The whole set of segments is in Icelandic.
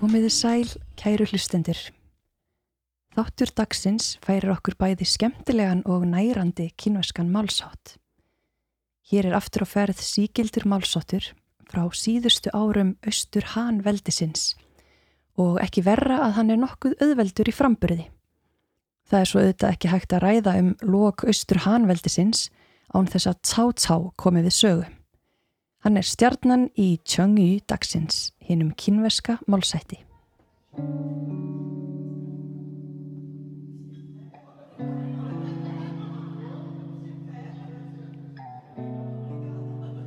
Komiði sæl, kæru hlustendur. Þáttur dagsins færir okkur bæði skemmtilegan og nærandi kynveskan málsátt. Hér er aftur á ferð sígildur málsáttur frá síðustu árum austur Han veldisins og ekki verra að hann er nokkuð auðveldur í framburði. Það er svo auðvitað ekki hægt að ræða um lok austur Han veldisins án þess að Tsá komi við sögu. Hann er stjarnan í Tjöngyu dagsins, hinnum kynveska málsætti.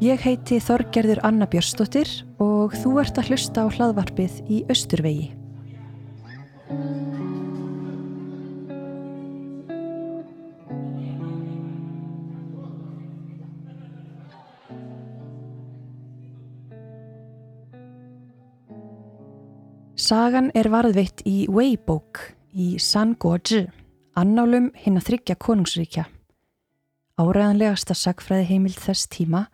Ég heiti Þorgerður Anna Björnsdóttir og þú ert að hlusta á hlaðvarpið í Östurvegi. Sagan er varðveitt í Weibók í Sangoji, annálum hinn að þryggja konungsríkja. Áræðanlegasta sagfræði heimild þess tíma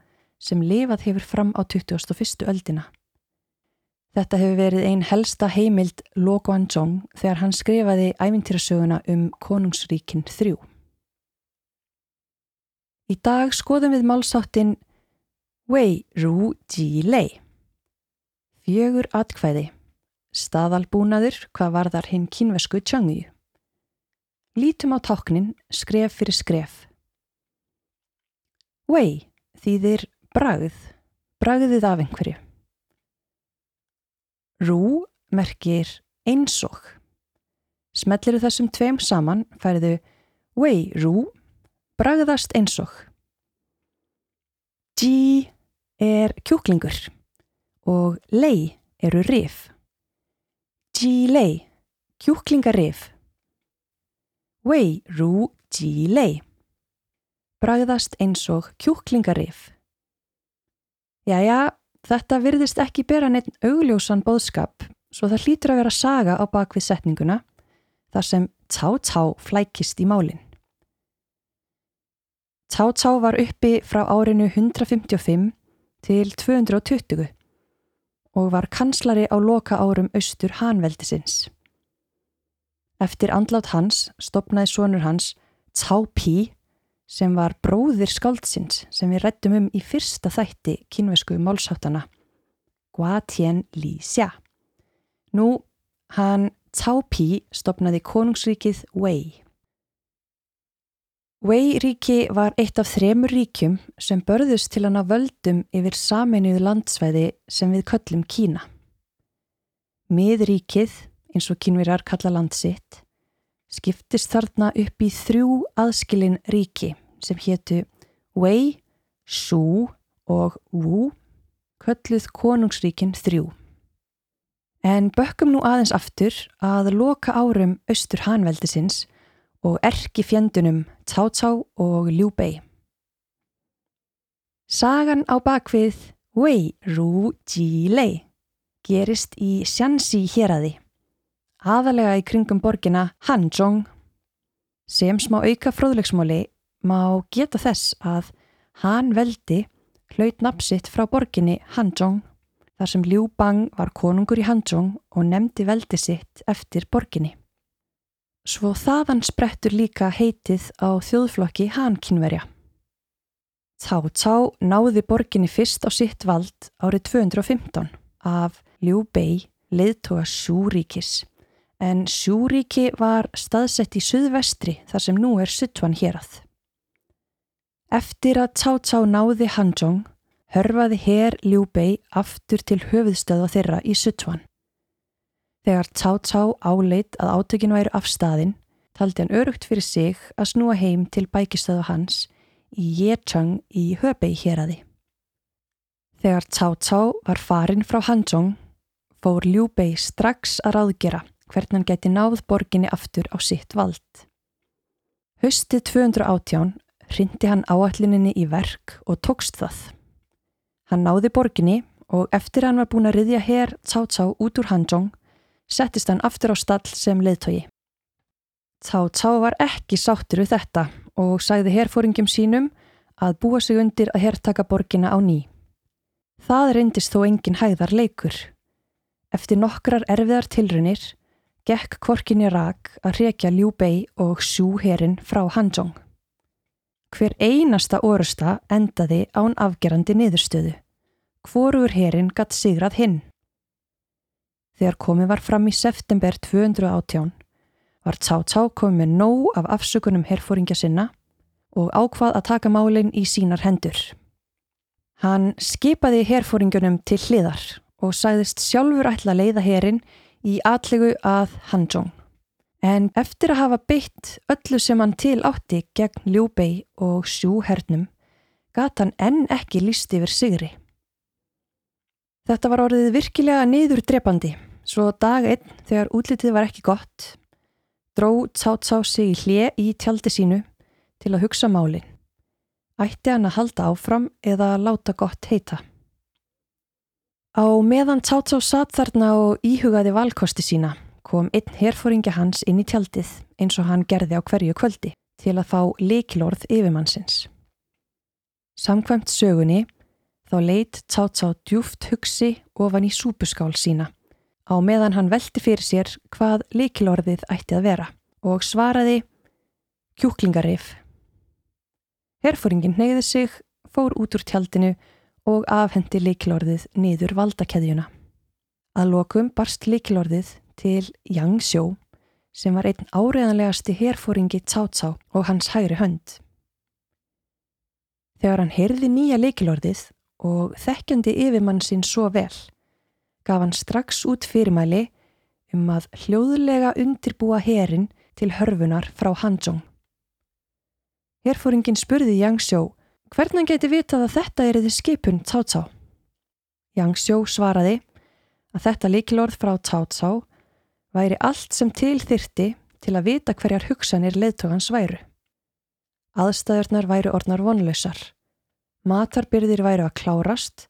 sem lifað hefur fram á 21. öldina. Þetta hefur verið einn helsta heimild Lo Guanzhong þegar hann skrifaði ævintýrasöguna um konungsríkin þrjú. Í dag skoðum við málsáttin Wei Ru Ji Lei. Fjögur atkvæði, staðalbúnaður hvað varðar hinn kínvesku tjöngju. Lítum á táknin skref fyrir skref. Wei þýðir bragð, bragðið af einhverju. Rú merkir einsog. Smelliru þessum tveim saman færiðu wei rú, bragðast einsog. Ji er kjúklingur og lei eru rif. Ji lei, kjúklingarif. Wei rú ji lei, bragðast einsog kjúklingarif. Jæja, þetta virðist ekki bera neitt augljósan bóðskap svo það hlýtur að vera saga á bakvið setninguna þar sem Tá Tá flækist í málinn. Tá Tá var uppi frá árinu 155 til 220 og var kanslari á loka árum austur Hanveldisins. Eftir andlát hans stopnaði sonur hans Tá Pí sem var bróðir skáldsins sem við rættum um í fyrsta þætti kynvesku málsáttana, Gua Tien Li Xia. Nú, hann Cao Pi stopnaði konungsríkið Wei. Wei-ríki var eitt af þremur ríkjum sem börðust til að völdum yfir saminuðu landsvæði sem við köllum Kína. Miðríkið, eins og kynvirar kalla landsitt, skiptist þarna upp í þrjú aðskilin ríki sem héttu Wei, Shu og Wu, kölluð konungsríkin þrjú. En bökkum nú aðeins aftur að loka árum austur hanveldisins og erki fjendunum Cao Cao og Liu Bei. Sagan á bakvið Wei Ru Ji Lei gerist í Shanxi héræði, aðalega í kringum borgina Hanzhong. Sem smá auka fróðlegsmóli má geta þess að Han veldi hlaut napsitt frá borginni Hanzhong þar sem Liu Bang var konungur í Hanzhong og nefndi veldi sitt eftir borginni. Svo þaðan sprettur líka heitið á þjóðflokki Hankínverja. Tá Tá náði borginni fyrst á sitt vald árið 215 af Liu Bei leiðtoga Sjúríkis en Sjúríki var staðsett í suðvestri þar sem nú er Sittvan hérað. Eftir að Tá Tá náði Hanzhong hörfaði herr Liu Bei aftur til höfuðstöða þeirra í Sittvan. Þegar Cao Cao áleit að átökinu væri af staðin, taldi hann örugt fyrir sig að snúa heim til bækistöðu hans í Yechang í Höbei héræði. Þegar Cao Cao var farin frá Hanzhong, fór Liu Bei strax að ráðgera hvern hann geti náð borginni aftur á sitt vald. Höstið 218 hrindi hann áallininni í verk og tókst það. Hann náði borginni og eftir hann var búin að riðja herr Cao Cao út úr Hanzhong settist hann aftur á stall sem leiðtogi. Tá Tá var ekki sáttur við þetta og sagði herfóringum sínum að búa sig undir að herrtaka borgina á ný. Það reyndist þó engin hæðar leikur. Eftir nokkrar erfiðar tilrunir gekk kvorkinni rak að rekja Liu Bei og Xu herin frá Hanzhong. Hver einasta orusta endaði án afgerandi niðurstöðu. Hvorur herin gatt sigrað hinn. Þegar komið var fram í september 218 var Tsá Tsá komið með nóg af afsökunum herfóringja sinna og ákvað að taka málinn í sínar hendur. Hann skipaði herfóringunum til hliðar og sagðist sjálfur ætla að leiða herin í atlegu að Hanzhong. En eftir að hafa beitt öllu sem hann til átti gegn Liu Bei og Xu hernum, gata hann enn ekki líst yfir sigri. Þetta var orðið virkilega niður drepandi, svo dag einn þegar útlitið var ekki gott, dró Tsá Tsá sig í hlje í tjaldi sínu til að hugsa málinn. Ætti hann að halda áfram eða láta gott heita. Á meðan Tsá Tsá satt þarna og íhugaði valkosti sína kom einn herfóringja hans inn í tjaldið eins og hann gerði á hverju kvöldi til að fá leikilorð yfirmannsins. Samkvæmt sögunni þá leitt Tsá Tsá djúft hugsi ofan í súpuskál sína á meðan hann velti fyrir sér hvað leikilorðið ætti að vera og svaraði kjúklingarif. Herfóringin neyði sig, fór út úr tjaldinu og afhendi leikilorðið niður valdakeðjuna. Að lokum barst leikilorðið til Yang Xiu sem var einn áreðanlegasti herfóringi Cao og hans hægri hönd. Þegar hann heyrði nýja leikilorðið og þekkjandi yfirmann sinn svo vel, gaf hann strax út fyrirmæli um að hljóðlega undirbúa herin til hörfunar frá Hanzhong. Herfóringin spurði Xiu hvernig hann geti vitað að þetta er þið skipun. Yang Xiu svaraði að þetta leikilorð frá Cao væri allt sem til þyrti til að vita hverjar hugsanir leðtogans væru. Aðstæðurnar væru orðnar vonlausar. Matarbyrðir væru að klárast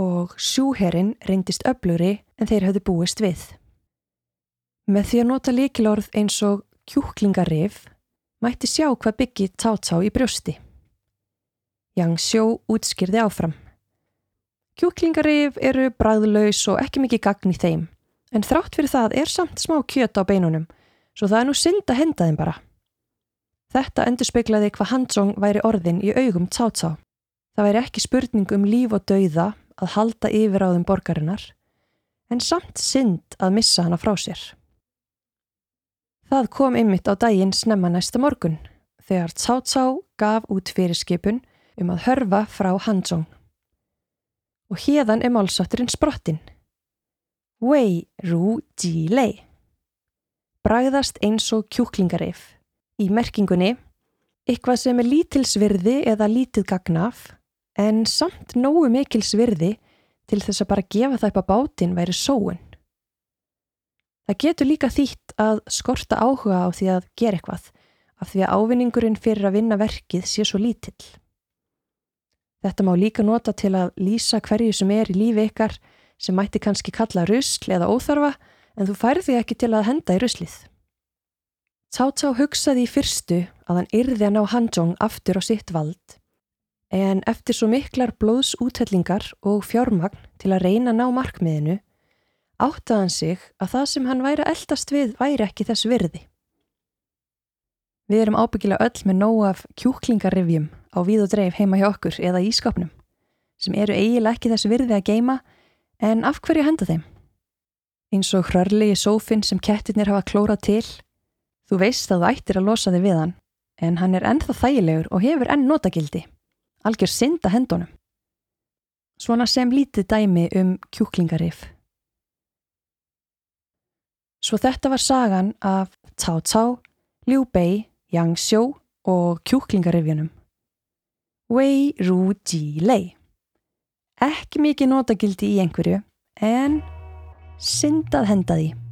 og sjúherrin reyndist öflugri en þeir höfðu búist við. Með því að nota líkilorð eins og kjúklingarif mætti sjá hvað byggi tátsá í brjósti. Yang sjó útskýrði áfram. Kjúklingarif eru bræðlaus og ekki mikið gagn í þeim en þrátt fyrir það er samt smá kjöt á beinunum, svo það er nú synd að henda þeim bara. Þetta endur speiklaði hvað Handsong væri orðin í augum Tsátsá. Það væri ekki spurning um líf og dauða að halda yfir á þeim borgarinnar, en samt synd að missa hana frá sér. Það kom ymmit á daginn snemma næsta morgun, þegar Tsátsá gaf út fyrirskipun um að hörfa frá Handsong. Og hérðan er málsátturinn sprottinn. Wei Ru Ji Lei. Bragðast eins og kjúklingarif. Í merkingunni, eitthvað sem er lítilsvirði eða lítið gagnaf, en samt nógu mikilsvirði til þess að bara gefa það upp á bátinn væri sóun. Það getur líka þýtt að skorta áhuga á því að gera eitthvað, af því að ávinningurinn fyrir að vinna verkið sé svo lítill. Þetta má líka nota til að lýsa hverju sem er í lífi ykkar sem mætti kannski kalla rusl eða óþarfa en þú færði ekki til að henda í ruslið. Cao hugsaði í fyrstu að hann yrði að ná Hanjong aftur á sitt vald en eftir svo miklar blóðsúthellingar og fjármagn til að reyna að ná markmiðinu áttaði hann sig að það sem hann væri að eldast við væri ekki þess virði. Við erum ábyggilega öll með nóg af kjúklingarrifjum á víð og dreif heima hjá okkur eða ískapnum sem eru eiginlega ekki þess virði að geima En af hverju henda þeim? Eins og hrörlegi sófinn sem kettirnir hafa klórað til. Þú veist að þú ættir að losa þig við hann, en hann er ennþá þægilegur og hefur enn notagildi. Algjör synda hendunum. Svona sem lítið dæmi um kjúklingarif. Svo þetta var sagan af Cao Cao, Liu Bei, Yang Xiu og kjúklingarifjunum. Wei Ru Ji Lei. Ekki mikið notagildi í einhverju, en syndað henda því.